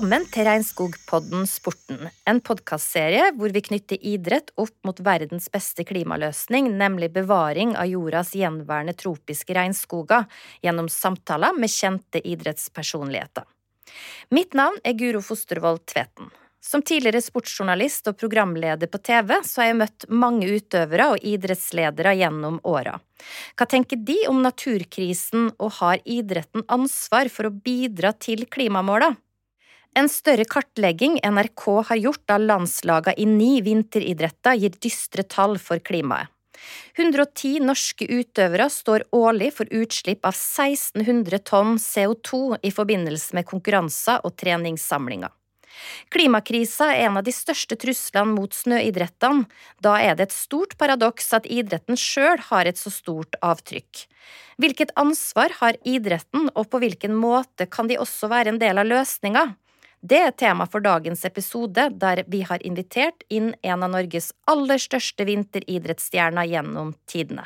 Velkommen til Regnskogpodden Sporten, en podkastserie hvor vi knytter idrett opp mot verdens beste klimaløsning, nemlig bevaring av jordas gjenværende tropiske regnskoger, gjennom samtaler med kjente idrettspersonligheter. Mitt navn er Guro Fostervold Tveten. Som tidligere sportsjournalist og programleder på TV, så har jeg møtt mange utøvere og idrettsledere gjennom åra. Hva tenker de om naturkrisen, og har idretten ansvar for å bidra til klimamåla? En større kartlegging NRK har gjort av landslagene i ni vinteridretter, gir dystre tall for klimaet. 110 norske utøvere står årlig for utslipp av 1600 tonn CO2 i forbindelse med konkurranser og treningssamlinger. Klimakrisa er en av de største truslene mot snøidrettene. Da er det et stort paradoks at idretten sjøl har et så stort avtrykk. Hvilket ansvar har idretten, og på hvilken måte kan de også være en del av løsninga? Det er tema for dagens episode, der vi har invitert inn en av Norges aller største vinteridrettsstjerner gjennom tidene.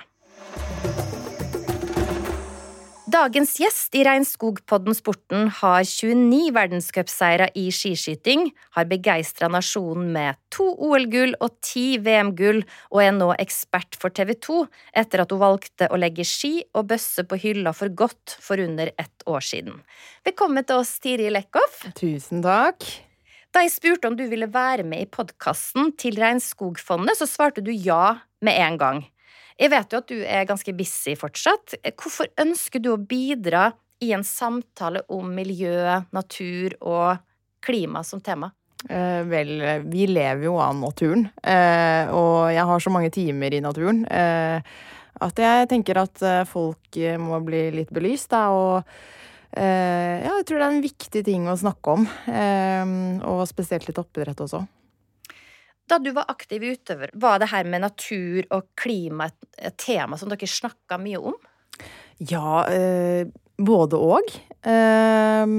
Dagens gjest i Regnskogpodden Sporten har 29 verdenscupseire i skiskyting, har begeistra nasjonen med to OL-gull og ti VM-gull, og er nå ekspert for TV 2 etter at hun valgte å legge ski og bøsse på hylla for godt for under ett år siden. Velkommen til oss, Tiril Lekhoff. Tusen takk. Da jeg spurte om du ville være med i podkasten til Regnskogfondet, så svarte du ja med en gang. Jeg vet jo at du er ganske busy fortsatt. Hvorfor ønsker du å bidra i en samtale om miljø, natur og klima som tema? Eh, vel, vi lever jo av naturen. Eh, og jeg har så mange timer i naturen eh, at jeg tenker at eh, folk må bli litt belyst, da. Og eh, ja, jeg tror det er en viktig ting å snakke om. Eh, og spesielt litt oppdrett også. Da du var aktiv utøver, var det her med natur og klima et tema som dere snakka mye om? Ja, eh, både og. Eh,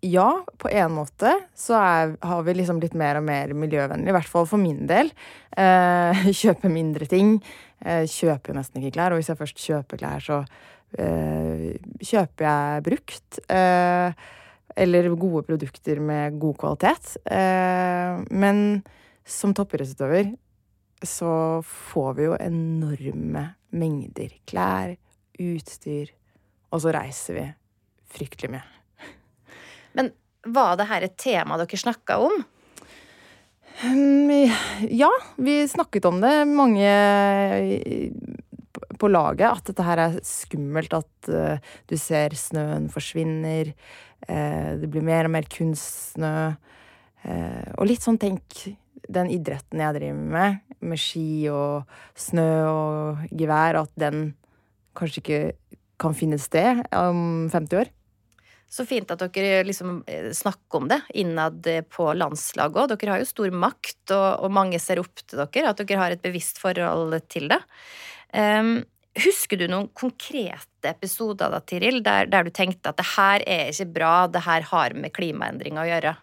ja, på en måte så er, har vi liksom blitt mer og mer miljøvennlig, i hvert fall for min del. Eh, kjøper mindre ting. Eh, kjøper nesten ikke klær, og hvis jeg først kjøper klær, så eh, kjøper jeg brukt. Eh, eller gode produkter med god kvalitet. men som toppidrettsutøver så får vi jo enorme mengder klær, utstyr, og så reiser vi fryktelig mye. Men var det her et tema dere snakka om? Mm, ja, vi snakket om det, mange på laget, at dette her er skummelt. At uh, du ser snøen forsvinner. Uh, det blir mer og mer kunstsnø. Uh, og litt sånn tenk den idretten jeg driver med, med ski og snø og gevær, at den kanskje ikke kan finne sted om 50 år. Så fint at dere liksom eh, snakker om det innad på landslaget òg. Dere har jo stor makt, og, og, mange ser opp til dere, at dere har et bevisst forhold til det. Um, husker du noen konkrete episoder da, Tiril, der, der, du tenkte at det her er ikke bra, det her har med klimaendringer å gjøre?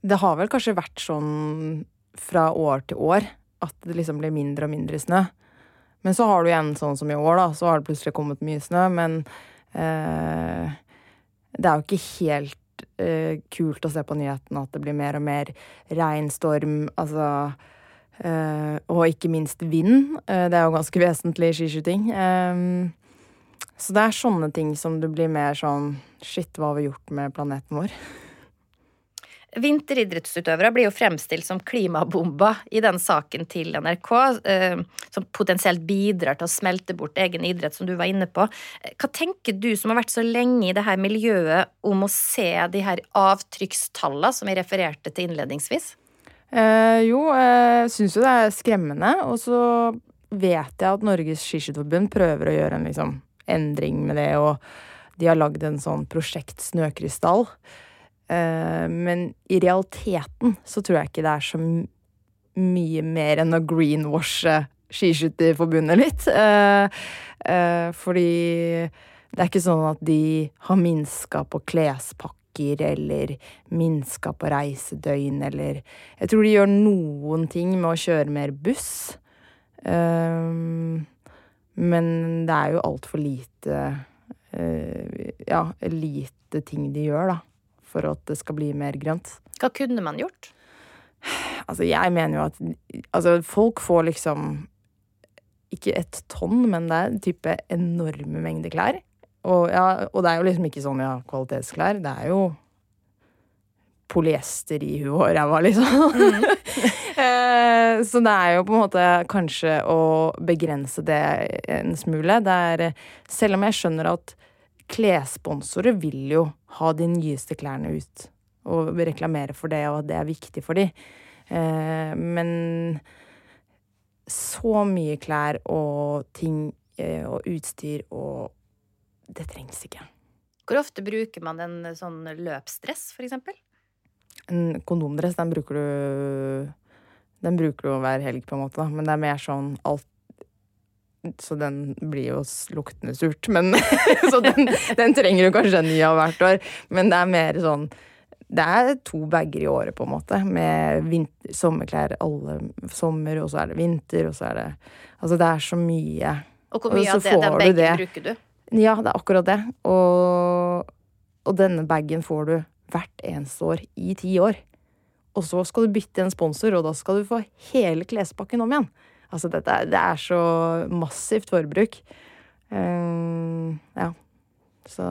Det har vel kanskje vært sånn fra år til år at det liksom blir mindre og mindre snø. Men så har du igjen sånn som i år, da, så har det plutselig kommet mye snø. Men eh, det er jo ikke helt eh, kult å se på nyhetene at det blir mer og mer regn, storm, altså eh, Og ikke minst vind. Eh, det er jo ganske vesentlig i skiskyting. Eh, så det er sånne ting som du blir mer sånn Shit, hva har vi gjort med planeten vår? Vinteridrettsutøvere blir jo fremstilt som klimabomber i den saken til NRK, eh, som potensielt bidrar til å smelte bort egen idrett, som du var inne på. Hva tenker du som har vært så lenge i det her miljøet, om å se de her avtrykkstallene som jeg refererte til innledningsvis? Eh, jo, jeg syns jo det er skremmende. Og så vet jeg at Norges Skiskytterforbund prøver å gjøre en liksom, endring med det, og de har lagd en sånn prosjekt Snøkrystall. Eh, men i realiteten så tror jeg ikke det er så mye mer enn å greenwashe Skiskytterforbundet litt. Eh, eh, fordi det er ikke sånn at de har minska på klespakker eller minska på reisedøgn eller Jeg tror de gjør noen ting med å kjøre mer buss. Men det er jo altfor lite ja, lite ting de gjør, da. For at det skal bli mer grønt. Hva kunne man gjort? Altså, jeg mener jo at Altså, folk får liksom ikke et tonn, men det er en type enorme mengder klær. Og, ja, og det er jo liksom ikke sånn ja, kvalitetsklær. Det er jo polyester i huet og ræva, liksom. Mm. så det er jo på en måte kanskje å begrense det en smule. Det er, selv om jeg skjønner at klessponsorer vil jo ha de nyeste klærne ut og reklamere for det, og at det er viktig for dem. Eh, men så mye klær og ting eh, og utstyr og Det trengs ikke. Hvor ofte bruker man en sånn løpsdress, for eksempel? En kondomdress, den bruker du Den bruker du hver helg, på en måte, da. Men det er mer sånn alt så den blir jo luktende surt, men Så den, den, trenger du kanskje en ny av hvert år. Men det er mer sånn Det er to bager i året, på en måte, med vinter, sommerklær alle sommer, og så er det vinter, og så er det Altså, det er så mye. Og hvor mye og av det, den bagen bruker du? Ja, det er akkurat det. Og, og denne bagen får du hvert eneste år i ti år. Og så skal du bytte en sponsor, og da skal du få hele klespakken om igjen. Altså, dette, det er så massivt forbruk. Uh, ja. Så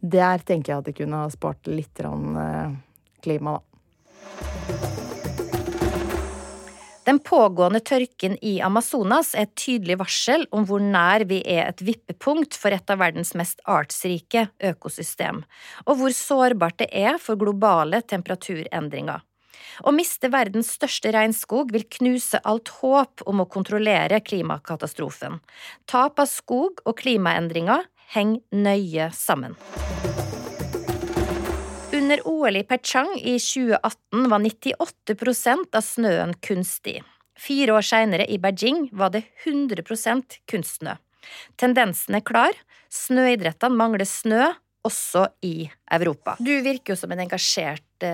der tenker jeg at jeg kunne ha spart litt uh, klima, da. Den pågående tørken i Amazonas er et tydelig varsel om hvor nær vi er et vippepunkt for et av verdens mest artsrike økosystem, og hvor sårbart det er for globale temperaturendringer. Å miste verdens største regnskog vil knuse alt håp om å kontrollere klimakatastrofen. Tap av skog og klimaendringer henger nøye sammen. Under OL i Pechang i 2018 var 98% av snøen kunstig. Fire år seinere, i Beijing, var det 100% kunstsnø. Tendensen er klar. Snøidrettene mangler snø, også i Europa. Du virker jo som en engasjert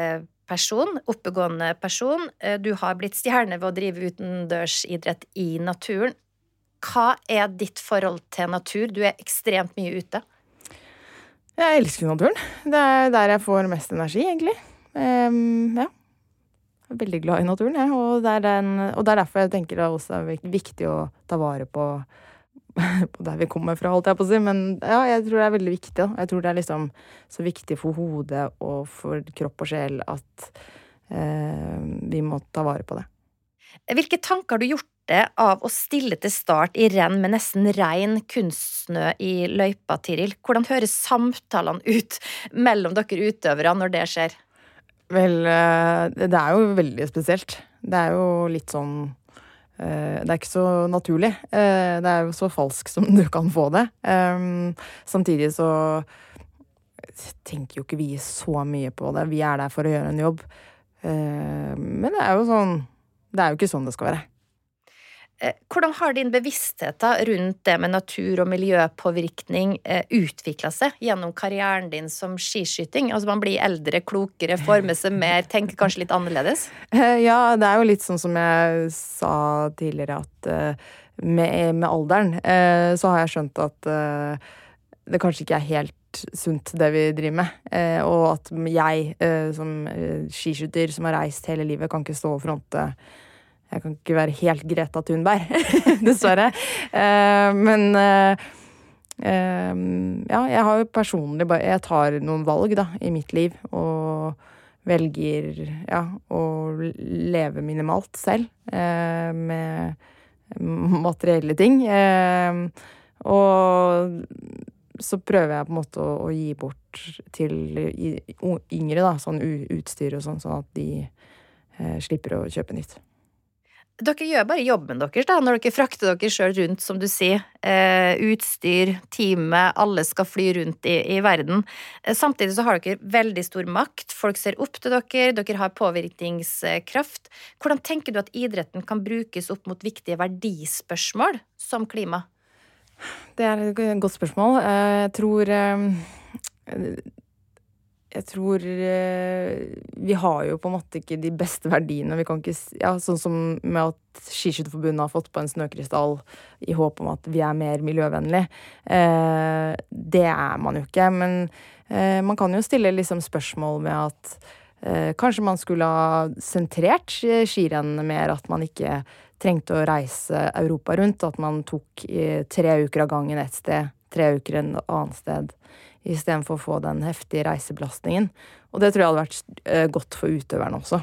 person, oppegående person. Eh, du har blitt stjerne ved å drive utendørsidrett i naturen. Hva er ditt forhold til natur? Du er ekstremt mye ute. Jeg elsker naturen. Det er der jeg får mest energi, egentlig. Um, ja. Jeg er veldig glad i naturen, jeg. Og, det og det er derfor jeg tenker det også er viktig å ta vare på der vi kommer fra, holdt jeg på å si. Men ja, jeg tror det er veldig viktig. Da. Jeg tror det er liksom så viktig for hodet og for kropp og sjel at eh, vi må ta vare på det. Hvilke tanker har du gjort deg av å stille til start i renn med nesten rein kunstsnø i løypa, Tiril? Hvordan høres samtalene ut mellom dere utøvere når det skjer? Vel, eh, det er jo veldig spesielt. Det er jo litt sånn det er ikke så naturlig. Eh, det er jo så falsk som du kan få det. Samtidig så tenker jo ikke vi så mye på det. Vi er der for å gjøre en jobb. Men det er jo sånn Det er jo ikke sånn det skal være. Eh, hvordan har din bevissthet rundt det med natur- og miljøpåvirkning eh, utvikla seg gjennom karrieren din som skiskyting? Altså Man blir eldre, klokere, former seg mer, tenker kanskje litt annerledes? Eh, ja, det er jo litt sånn som jeg sa tidligere, at med, med alderen så har jeg skjønt at det kanskje ikke er helt sunt, det vi driver med. og at jeg som skiskytter som har reist hele livet, kan ikke stå og fronte jeg kan ikke være helt Greta Thunberg, dessverre. Uh, men uh, uh, ja, jeg har jo personlig bare Jeg tar noen valg, da, i mitt liv. Og velger ja, å leve minimalt selv. med materielle ting. og så prøver jeg på en måte å gi bort til yngre, da, sånn utstyr og sånn, sånn at de slipper å kjøpe nytt. Dere gjør bare jobben deres da, når dere frakter dere sjøl rundt, som du sier. Eh, utstyr, teamet, alle skal fly rundt i, i verden. Eh, samtidig så har dere veldig stor makt. Folk ser opp til dere, dere har påvirkningskraft. Hvordan tenker du at idretten kan brukes opp mot viktige verdispørsmål som klima? Det er et godt spørsmål. Eh, jeg tror eh, jeg tror eh, Vi har jo på en måte ikke de beste verdiene. Vi kan ikke ja, Sånn som med at Skiskytterforbundet har fått på en snøkrystall i håp om at vi er mer miljøvennlig. Eh, det er man jo ikke. Men eh, man kan jo stille liksom spørsmål med at eh, kanskje man skulle ha sentrert skirennene mer. At man ikke trengte å reise Europa rundt. At man tok tre uker av gangen ett sted, tre uker en annet sted istedenfor å få den heftige reisebelastningen. Og det tror jeg hadde vært eh, godt for utøverne også.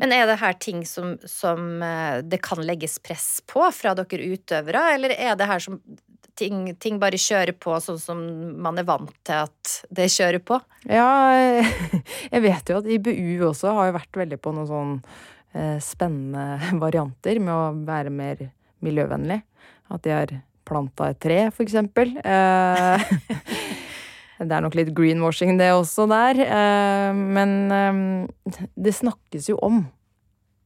Men er det her ting som, som, eh, det kan legges press på fra dere utøvere, eller er det her som ting, ting, bare kjører på sånn som man er vant til at det kjører på? Ja, jeg vet jo at IBU også har vært veldig på noen sånn eh, spennende varianter med å være mer miljøvennlig. At de har planta et tre, for eksempel. Eh, det er nok litt greenwashing, det også der. Eh, men eh, det snakkes jo om.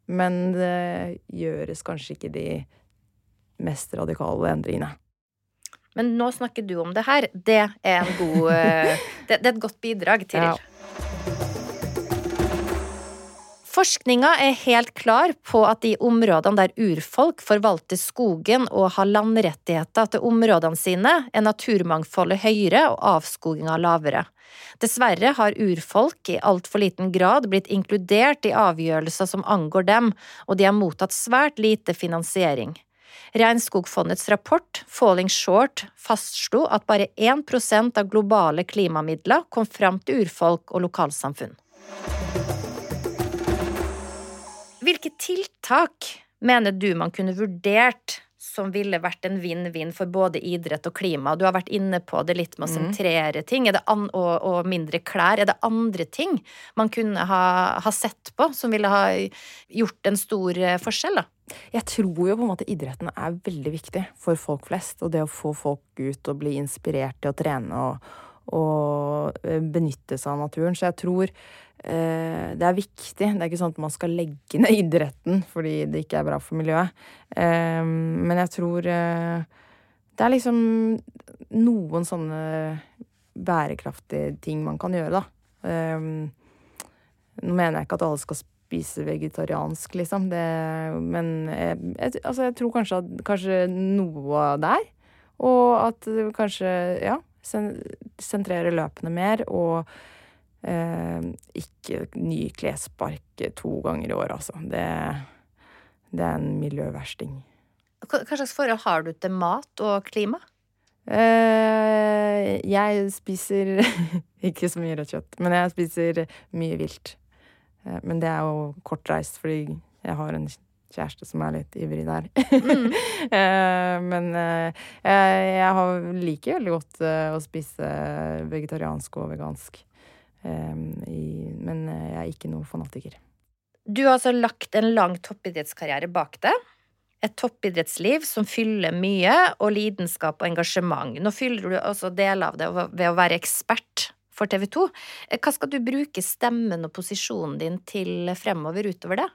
Men det gjøres kanskje ikke de mest radikale endringene. Men nå snakker du om det her. Det er en god Det, det er et godt bidrag, Tiril. Ja. Forskninga er helt klar på at de områdene der urfolk forvalter skogen og har landrettigheter til områdene sine, er naturmangfoldet høyere og avskoginga lavere. Dessverre har urfolk i altfor liten grad blitt inkludert i avgjørelser som angår dem, og de har mottatt svært lite finansiering. Regnskogfondets rapport Falling Short fastslo at bare 1 av globale klimamidler kom fram til urfolk og lokalsamfunn. Hvilke tiltak mener du man kunne vurdert som ville vært en vinn-vinn for både idrett og klima? Du har vært inne på det litt med å mm. sentrere ting og, og, mindre klær. Er det andre ting man kunne ha, ha, sett på som ville ha gjort en stor eh, forskjell? da? Jeg tror jo på en måte idretten er veldig viktig for folk flest. Og det å få folk ut og bli inspirert til å trene og, og eh, benytte seg av naturen. Så jeg tror eh, det er viktig. Det er ikke sånn at man skal legge ned idretten fordi det ikke er bra for miljøet. Eh, men jeg tror eh, det er liksom noen sånne bærekraftige ting man kan gjøre, da. Eh, nå mener jeg ikke at alle skal spise vegetariansk, liksom. Det, men jeg, jeg, altså jeg tror kanskje, at, kanskje noe der. Og at kanskje, ja sentrere løpene mer, og eh, ikke ny klesspark to ganger i året, altså. Det, det er en miljøversting. Hva slags forhold har du til mat og klima? Eh, jeg spiser ikke så mye rødt kjøtt, men jeg spiser mye vilt. Eh, men det er jo kortreist fordi jeg har en kjæreste som er litt ivrig der. Mm. Eh, men eh, jeg, jeg liker veldig godt eh, å spise vegetariansk og vegansk. I, men jeg er ikke noen fanatiker. Du har altså lagt en lang toppidrettskarriere bak deg. Et toppidrettsliv som fyller mye, og lidenskap og engasjement. Nå fyller du også deler av det ved å være ekspert for TV 2. Hva skal du bruke stemmen og posisjonen din til fremover utover det?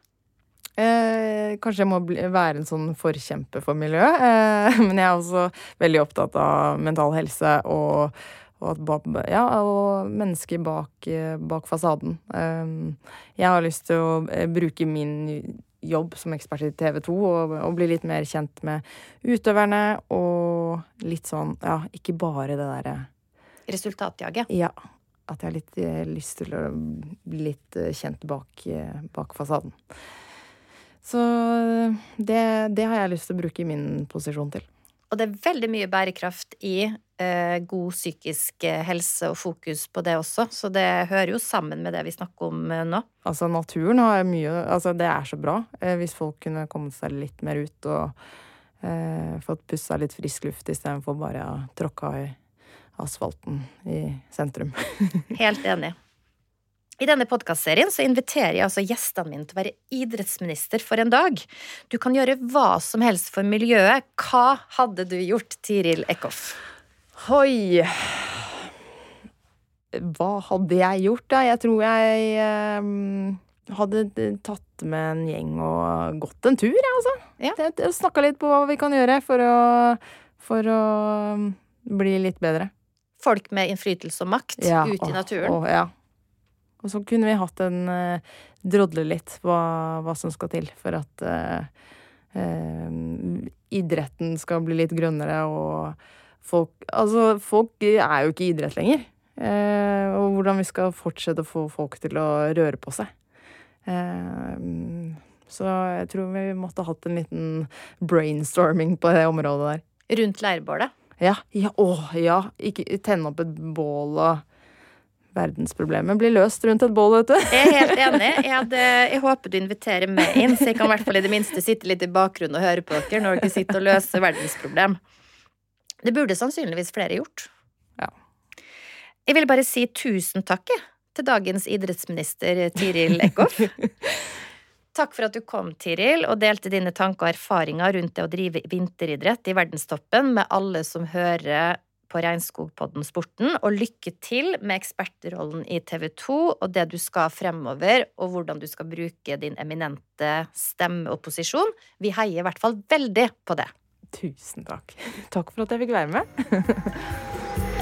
Eh, kanskje jeg må bli, være en sånn forkjemper for miljøet. Eh, men jeg er også veldig opptatt av mental helse og, og, ja, og mennesker bak, bak fasaden. Eh, jeg har lyst til å eh, bruke min jobb som ekspert i TV 2 og, og, bli litt mer kjent med utøverne og litt sånn Ja, ikke bare det derre Resultatjaget? Ja. At jeg har litt eh, lyst til å bli litt eh, kjent bak, bak fasaden. Så det, det, har jeg lyst til å bruke i min posisjon til. Og det er veldig mye bærekraft i eh, god psykisk eh, helse og fokus på det også, så det hører jo sammen med det vi snakker om eh, nå. Altså, naturen har mye Altså, det er så bra eh, hvis folk kunne kommet seg litt mer ut og eh, fått pussa litt frisk luft istedenfor bare å tråkka i asfalten i sentrum. Helt enig. I denne podkastserien så inviterer jeg altså gjestene mine til å være idrettsminister for en dag. Du kan gjøre hva som helst for miljøet. Hva hadde du gjort, Tiril Eckhoff? Hoi Hva hadde jeg gjort, da? Jeg tror jeg um, hadde tatt med en gjeng og gått en tur, jeg, altså. Ja. Snakka litt på hva vi kan gjøre for å, for å bli litt bedre. folk med innflytelse og makt Ja, ut i naturen. åh, ja. Og så kunne vi hatt en eh, Drodle litt hva, hva som skal til for at eh, eh, idretten skal bli litt grønnere, og folk Altså, folk er jo ikke i idrett lenger. Eh, og hvordan vi skal fortsette å få folk til å røre på seg. Eh, så jeg tror vi måtte hatt en liten brainstorming på det området der. Rundt leirbålet. Ja, ja, åh, ja. Ikke tenne opp et bål og Verdensproblemet blir løst rundt et bål, vet du. Jeg er helt enig. Jeg, hadde, jeg håper du inviterer meg inn, så jeg kan i hvert fall i det minste sitte litt i bakgrunnen og høre på dere når dere sitter og løser verdensproblem. Det burde sannsynligvis flere gjort. Ja. Jeg vil bare si tusen takk til dagens idrettsminister Tiril Eckhoff. Takk for at du kom, Tiril, og delte dine tanker og erfaringer rundt det å drive vinteridrett i verdenstoppen med alle som hører på Regnskogpodden Sporten, og lykke til med ekspertrollen i TV 2 og det du skal fremover, og hvordan du skal bruke din eminente stemmeopposisjon. Vi heier i hvert fall veldig på det. Tusen takk. Takk for at jeg fikk være med.